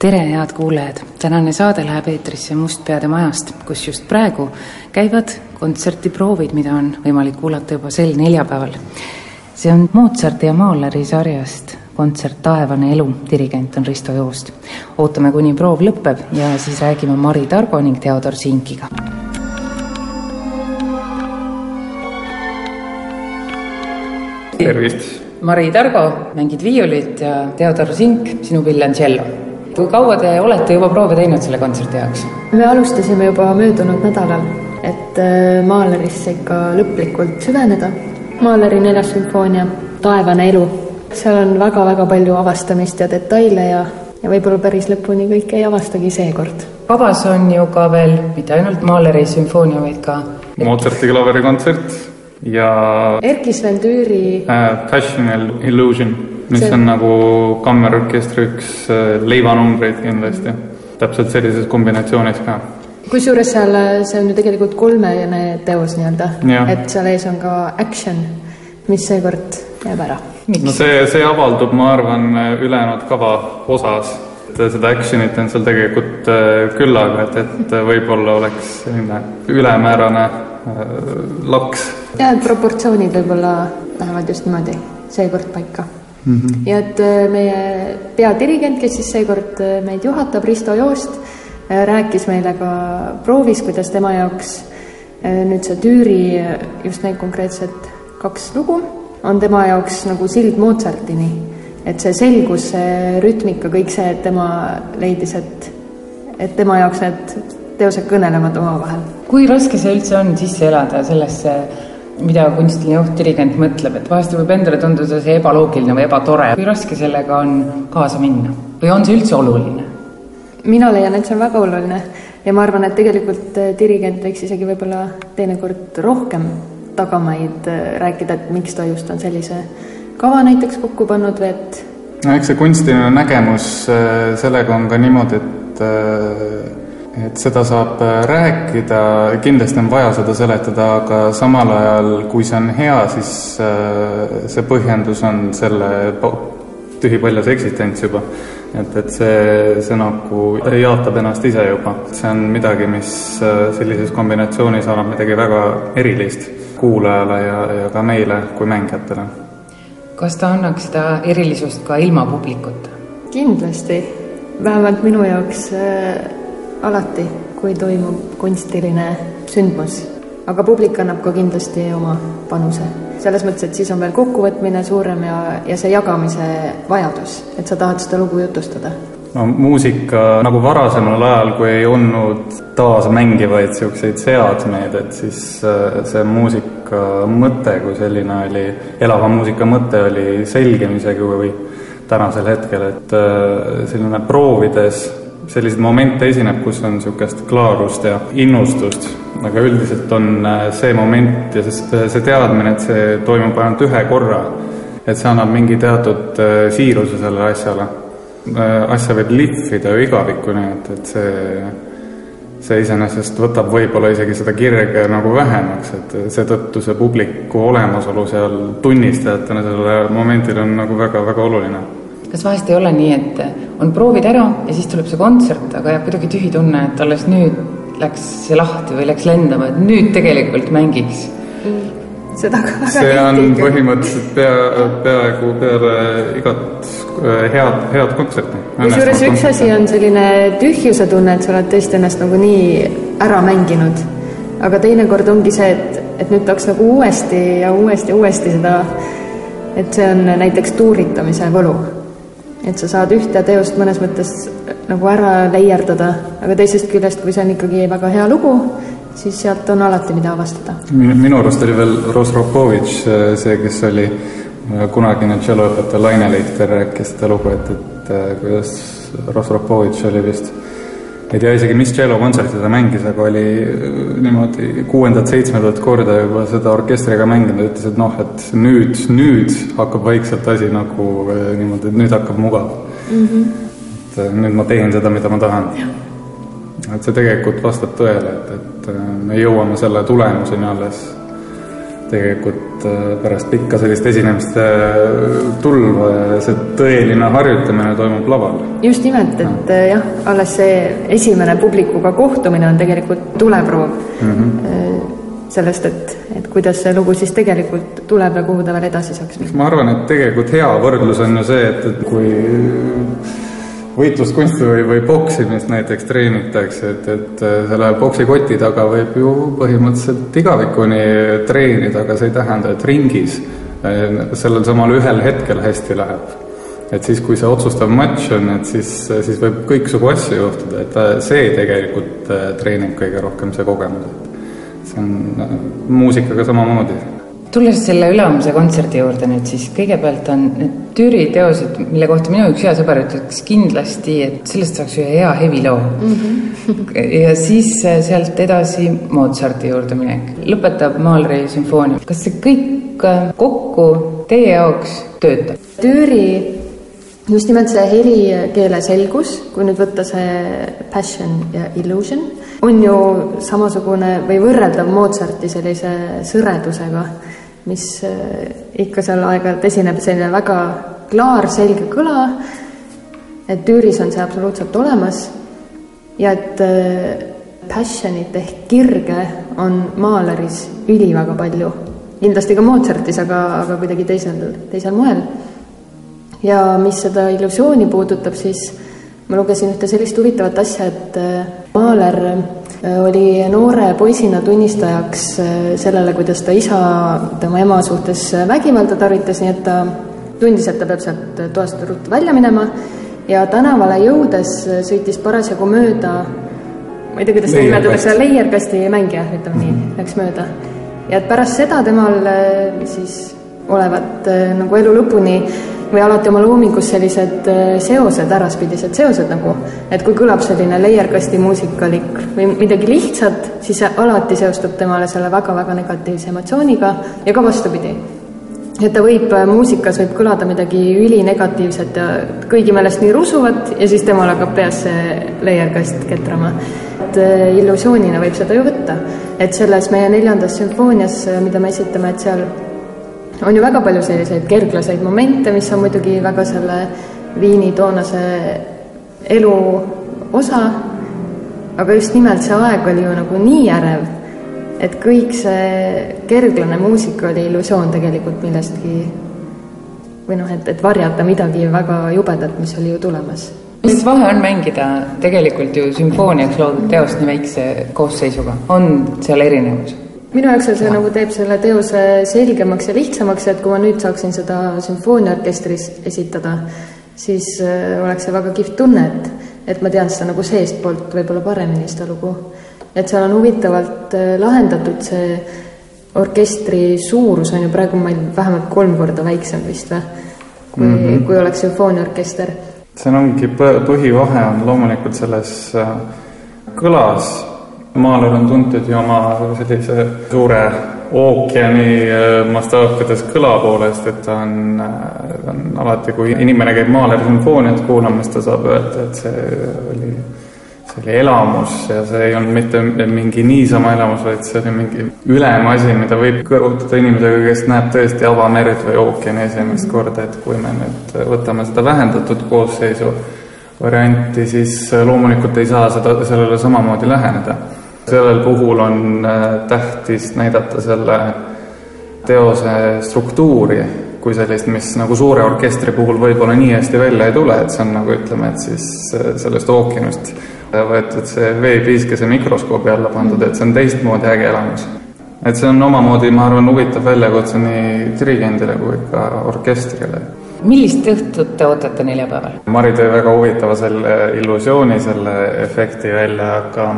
tere, head kuulajad! tänane saade läheb eetrisse Mustpeade majast, kus just praegu käivad kontserdiproovid, mida on võimalik kuulata juba sel neljapäeval. see on Mozarti ja Mahleri sarjast kontsert Taevane elu, dirigent on Risto Joost. ootame, kuni proov lõpeb ja siis räägime Mari Targo ning Theodor Sinkiga. tervist! Mari Targo, mängid viiulit ja Theodor Sink, sinu pill on tšello. Kui kaua te olete juba proove teinud selle kontserdi jaoks? me alustasime juba möödunud nädalal, et äh, Mahlerisse ikka lõplikult süveneda. Mahleri neljas sümfoonia, Taevane elu, seal on väga-väga palju avastamist ja detaile ja, ja võib-olla päris lõpuni kõike ei avastagi seekord. kavas on ju ka veel mitte ainult Mahleri sümfoonia, vaid ka Mozarti klaverikontsert ja Erkki Sven Tüüri äh, Passional Illusion, mis See- on nagu kammerorkestri üks äh, leivanumbreid kindlasti. täpselt sellises kombinatsioonis ka. kusjuures seal, see on ju tegelikult kolmene teos nii-öelda, Jah. et seal ees on ka action, mis seekord jääb ära. no see, see avaldub, ma arvan, ülejäänud kava osas. et seda action'it on seal tegelikult äh, küllaga, et, et võib-olla oleks selline ülemäärane äh, laks ja et proportsioonid võib-olla lähevad just niimoodi seekord paika mm. -hmm. ja et äh, meie peadirigent, kes siis seekord äh, meid juhatab, Risto Joost, rääkis meile ka proovis, kuidas tema jaoks äh, nüüd see Tüüri, äh, just need konkreetsed kaks lugu, on tema jaoks nagu sild Mozartini. et see selgus, see rütmika, kõik see, et tema leidis, et, et tema jaoks need teosed kõnelevad omavahel kui raske see üldse on sisse elada sellesse, mida kunstiline juht, dirigent mõtleb, et vahest võib endale tunduda see ebaloogiline või ebatore. kui raske sellega on kaasa minna või on see üldse oluline? mina leian, et see on väga oluline ja ma arvan, et tegelikult eh, dirigent võiks isegi võib-olla teinekord rohkem tagamaid eh, rääkida, et miks ta just on sellise kava näiteks kokku pannud või et no eks see kunstiline nägemus äh, sellega on ka niimoodi, et äh, et seda saab äh, rääkida, kindlasti on vaja seda seletada, aga samal ajal, kui see on hea, siis äh, see põhjendus on selle tühipaljas eksistents juba. et, et see, see nagu jaatab ennast ise juba. see on midagi, mis äh, sellises kombinatsioonis annab midagi väga erilist kuulajale ja, ja ka meile kui mängijatele kas ta annaks seda erilisust ka ilma publikuta? kindlasti, vähemalt minu jaoks äh, alati, kui toimub kunstiline sündmus. aga publik annab ka kindlasti oma panuse. selles mõttes, et siis on veel kokkuvõtmine suurem ja, ja see jagamise vajadus, et sa tahad seda lugu jutustada no muusika nagu varasemal ajal, kui ei olnud taasmängivaid niisuguseid seadmeid, et siis äh, see muusika mõte kui selline oli, elava muusika mõte oli selgem isegi kui tänasel hetkel, et äh, selline proovides selliseid momente esineb, kus on niisugust klaarust ja innustust, aga üldiselt on äh, see moment ja see, see teadmine, et see toimub ainult ühe korra, et see annab mingi teatud äh, siiruse sellele asjale Äh, asja võib lihvida ju igavikuni, et, et see, see iseenesest võtab võib-olla isegi seda kirge nagu vähemaks, et seetõttu see publiku olemasolu seal tunnistajatena sellele momendile on nagu väga-väga oluline. Kas vahest ei ole nii, et on proovid ära ja siis tuleb see kontsert, aga jääb kuidagi tühi tunne, et alles nüüd läks see lahti või läks lendama, et nüüd tegelikult mängiks? seda ka väga see on tihti põhimõtteliselt pea, peaaegu peale igat äh, head, head kontserti. kusjuures üks asi on selline tühjuse tunne, et sa oled tõesti ennast nagu nii ära mänginud. aga teinekord ongi see, et, et nüüd tahaks nagu uuesti ja uuesti, uuesti seda, et see on näiteks tuuritamise võlu. Et sa saad ühte teost mõnes mõttes nagu ära leierdada, aga teisest küljest, kui see on ikkagi väga hea lugu, siis sealt on alati, mida avastada. minu, arust oli veel Rostropovitš see, kes oli äh, kunagine tšelloõpetaja Laine Leichter rääkis seda lugu, et, et äh, kuidas Rostropovitš oli vist ei tea isegi, mis tšellokontserti ta mängis, aga oli niimoodi kuuendat-seitsmendat korda juba seda orkestriga mänginud ja ütles, et noh, et nüüd, nüüd hakkab vaikselt asi nagu niimoodi, et nüüd hakkab mugav mm. -hmm. et nüüd ma teen seda, mida ma tahan. et see tegelikult vastab tõele, et, et me jõuame selle tulemuseni alles tegelikult äh, pärast pikka sellist esinemiste äh, tulva ja see tõeline harjutamine toimub laval. just nimelt, et ja. Äh, jah, alles see esimene publikuga kohtumine on tegelikult tuleproov mm -hmm. sellest, et, et kuidas see lugu siis tegelikult tuleb ja kuhu ta veel edasi saaks minna. ma arvan, et tegelikult hea võrdlus on ju see, et, et kui võitluskunsti või, või poksimist näiteks treenitakse, et, et äh, selle poksikoti taga võib ju põhimõtteliselt igavikuni treenida, aga see ei tähenda, et ringis äh, sellel samal ühel hetkel hästi läheb. et siis, kui see otsustav matš on, et siis, siis võib kõiksugu asju juhtuda, et äh, see tegelikult treenib kõige rohkem, see kogemus, et see on muusikaga samamoodi tulles selle ülemuse kontserdi juurde nüüd, siis kõigepealt on need Türi teosed, mille kohta minu üks hea sõber ütleks kindlasti, et sellest saaks ühe hea heviloo mm. -hmm. ja siis äh, sealt edasi Mozarti juurde minek, lõpetab Mahleri sümfoonia. kas see kõik äh, kokku teie jaoks töötab? Türi just nimelt see helikeele selgus, kui nüüd võtta see passion ja illusion, on ju samasugune või võrreldav Mozarti sellise sõredusega mis äh, ikka seal aeg-ajalt esineb, selline väga klaar, selge kõla, et Tüüris on see absoluutselt olemas ja et äh, passionit ehk kirge on Mahleris üliväga palju. kindlasti ka Mozartis, aga, aga kuidagi teisel, teisel moel. ja mis seda illusiooni puudutab, siis ma lugesin ühte sellist huvitavat asja, et Mahler Äh, oli noore poisina tunnistajaks äh, sellele, kuidas ta isa tema ema suhtes äh, vägivalda tarvitas, nii et ta tundis, et ta peab sealt toast ruttu välja minema ja tänavale jõudes sõitis parasjagu mööda, ma ei tea, kuidas seda nimetatakse, leierkasti mängija, ütleme nii, mhm. läks mööda. ja et pärast seda temal siis olevat nagu elu lõpuni või alati oma loomingus sellised äh, seosed, äraspidised seosed nagu, et kui kõlab selline leierkasti muusikalik või midagi lihtsat, siis see alati seostub temale selle väga-väga negatiivse emotsiooniga ja ka vastupidi. et ta võib, äh, muusikas võib kõlada midagi ülinegatiivset ja kõigi meelest nii rusuvat ja siis temal hakkab peas see leierkast ketrama. et äh, illusioonina võib seda ju võtta, et selles meie neljandas sümfoonias, mida me esitame, et seal on ju väga palju selliseid kerglaseid momente, mis on muidugi väga selle Viini toonase elu osa, aga just nimelt see aeg oli ju nagu nii ärev, et kõik see kerglane muusika oli illusioon tegelikult millestki või noh, et, et varjata midagi väga jubedat, mis oli ju tulemas. mis vahe on mängida tegelikult ju sümfooniaks loodud teost nii väikse koosseisuga, on seal erinevus? Minu jaoks see nagu teeb selle teose selgemaks ja lihtsamaks, et kui ma nüüd saaksin seda sümfooniaorkestris esitada, siis äh, oleks see väga kihvt tunne, et, et ma tean seda nagu seestpoolt võib-olla paremini, seda lugu. et seal on huvitavalt äh, lahendatud see orkestri suurus on ju praegu meil vähemalt kolm korda väiksem vist või, kui mm, -hmm. kui oleks sümfooniaorkester. see ongi põhivahe on loomulikult selles äh, kõlas Maaler on tuntud ju oma sellise suure ookeani äh, mastaapides kõla poolest, et ta on, äh, ta on alati, kui inimene käib Maaleri sümfooniat kuulamas, ta saab öelda, et see oli, see oli elamus ja see ei olnud mitte mingi niisama elamus, vaid see oli mingi ülem asi, mida võib kõrvutada inimesega, kes näeb tõesti avamerd või ookeani esimest korda, et kui me nüüd võtame seda vähendatud koosseisu varianti, siis loomulikult ei saa seda, sellele samamoodi läheneda sellel puhul on äh, tähtis näidata selle teose struktuuri kui sellist, mis nagu suure orkestri puhul võib-olla nii hästi välja ei tule, et see on nagu ütleme, et siis äh, sellest ookeanist võetud see veepiiskese mikroskoobi alla pandud, et see on teistmoodi äge elamus. et see on omamoodi, ma arvan, huvitav väljakutse nii dirigendile kui ka orkestrile. millist õhtut te ootate neljapäeval? Mari tõi väga huvitava selle illusiooni, selle efekti välja, aga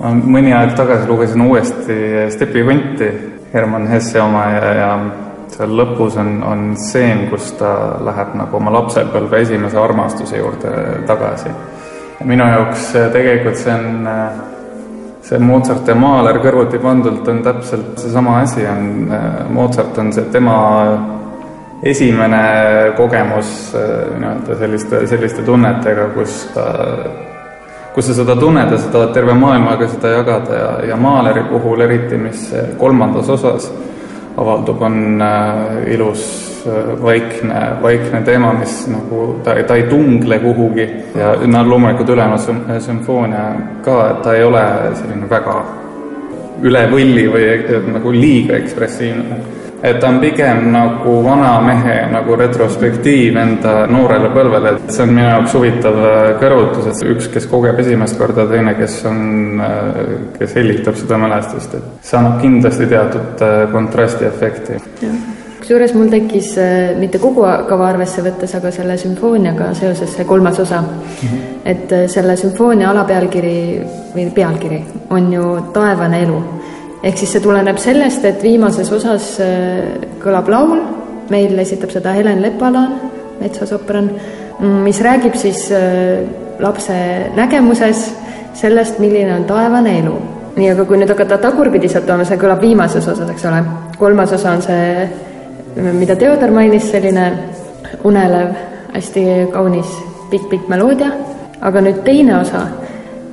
ma mõni aeg tagasi lugesin uuesti Stepi Konti, Herman Hesse oma ja, ja seal lõpus on, on stseen, kus ta läheb nagu oma lapsepõlve esimese armastuse juurde tagasi. minu jaoks tegelikult see on see Mozart ja Mahler kõrvuti pandult on täpselt seesama asi, on Mozart on see tema esimene kogemus nii-öelda selliste, selliste tunnetega, kus ta kus sa seda tunned ja sa tahad terve maailmaga seda jagada ja, ja Mahleri puhul eriti, mis kolmandas osas avaldub, on äh, ilus äh, vaikne, vaikne teema, mis nagu ta, ta ei tungle kuhugi ja no loomulikult ülejäänud sümfoonia ka, et ta ei ole selline väga üle võlli või nagu liiga ekspressiivne et ta on pigem nagu vana mehe nagu retrospektiiv enda noorele põlvele, et see on minu jaoks huvitav äh, kõrvutus, et üks, kes kogeb esimest korda, teine, kes on, äh, kes hellitab seda mälestust, et see annab kindlasti teatud äh, kontrastiefekti. kusjuures mul tekkis mitte kogu kava arvesse võttes, aga selle sümfooniaga seoses see kolmas osa mm. -hmm. et selle sümfoonia alapealkiri või pealkiri on ju Taevane elu ehk siis see tuleneb sellest, et viimases osas äh, kõlab laul, meil esitab seda Helen Lepalaan, metsasopran, mm, mis räägib siis äh, lapse nägemuses sellest, milline on taevane elu. nii, aga kui nüüd hakata tagurpidi sealt tooma, see kõlab viimases osas, eks ole. kolmas osa on see, mida Theodor mainis, selline unelev, hästi kaunis pikk-pikk meloodia, aga nüüd teine osa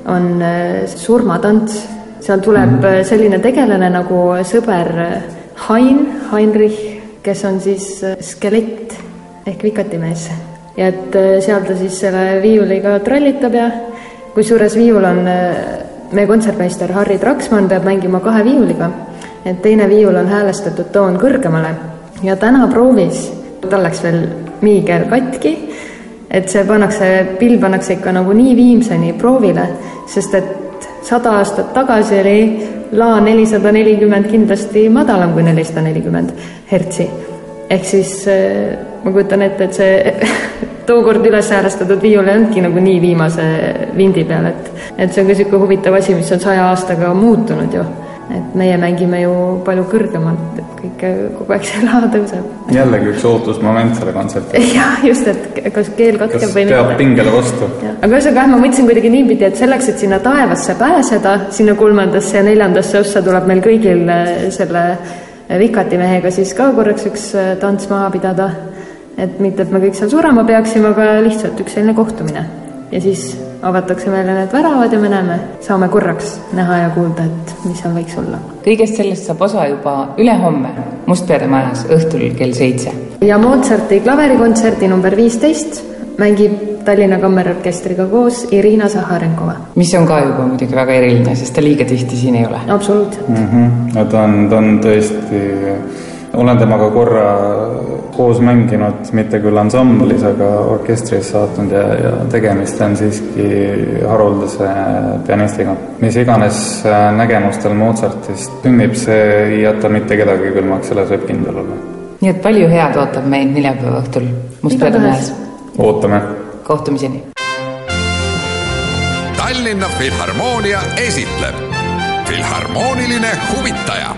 on äh, surmatants seal tuleb mm -hmm. selline tegelane nagu sõber Hein, Heinrich, kes on siis äh, skelett ehk vikatimees. ja et äh, seal ta siis selle viiuliga trallitab ja kusjuures viiul on, meie kontsertmeister Harri Traksmann peab mängima kahe viiuliga, et teine viiul on häälestatud toon kõrgemale ja täna proovis, tal läks veel miigel katki, et see pannakse, pill pannakse ikka nagu nii viimseni proovile, sest et sada aastat tagasi oli La nelisada nelikümmend kindlasti madalam kui nelisada nelikümmend hertsi. ehk siis eh, ma kujutan ette, et see tookord üles häälestatud viiul ei olnudki nagu nii viimase vindi peal, et et see on ka niisugune huvitav asi, mis on saja aastaga muutunud ju et meie mängime ju palju kõrgemalt, et kõik kogu aeg see laha tõuseb. jällegi üks ootusmoment selle kontserdi jah, just, et kas keel katkeb või mitte. peab pingele vastu. aga ühesõnaga jah, ma mõtlesin kuidagi niipidi, et selleks, et sinna taevasse pääseda, sinna kolmandasse ja neljandasse ossa tuleb meil kõigil äh, selle äh, vikatimehega siis ka korraks üks äh, tants maha pidada. et mitte, et me kõik seal surema peaksime, aga lihtsalt üks selline kohtumine ja siis avatakse meile need väravad ja me näeme, saame korraks näha ja kuulda, et mis seal võiks olla. kõigest sellest saab osa juba ülehomme Mustpeade majas õhtul kell seitse. ja Mozarti klaverikontserdi number viisteist mängib Tallinna Kammerorkestriga koos Irina Zaharenkova. mis on ka juba muidugi väga eriline, sest ta liiga tihti siin ei ole. absoluutselt mm. -hmm. no ta on, ta on tõesti olen temaga korra koos mänginud, mitte küll ansamblis, aga orkestris saatnud ja, ja tegemist on siiski haruldase pianistiga. mis iganes äh, nägemustel Mozartist sünnib, see ei jäta mitte kedagi külmaks, selles võib kindel olla. nii et palju head ootab meid neljapäeva õhtul Mustpeade majas. ootame. kohtumiseni. Tallinna Filharmoonia esitleb Filharmooniline huvitaja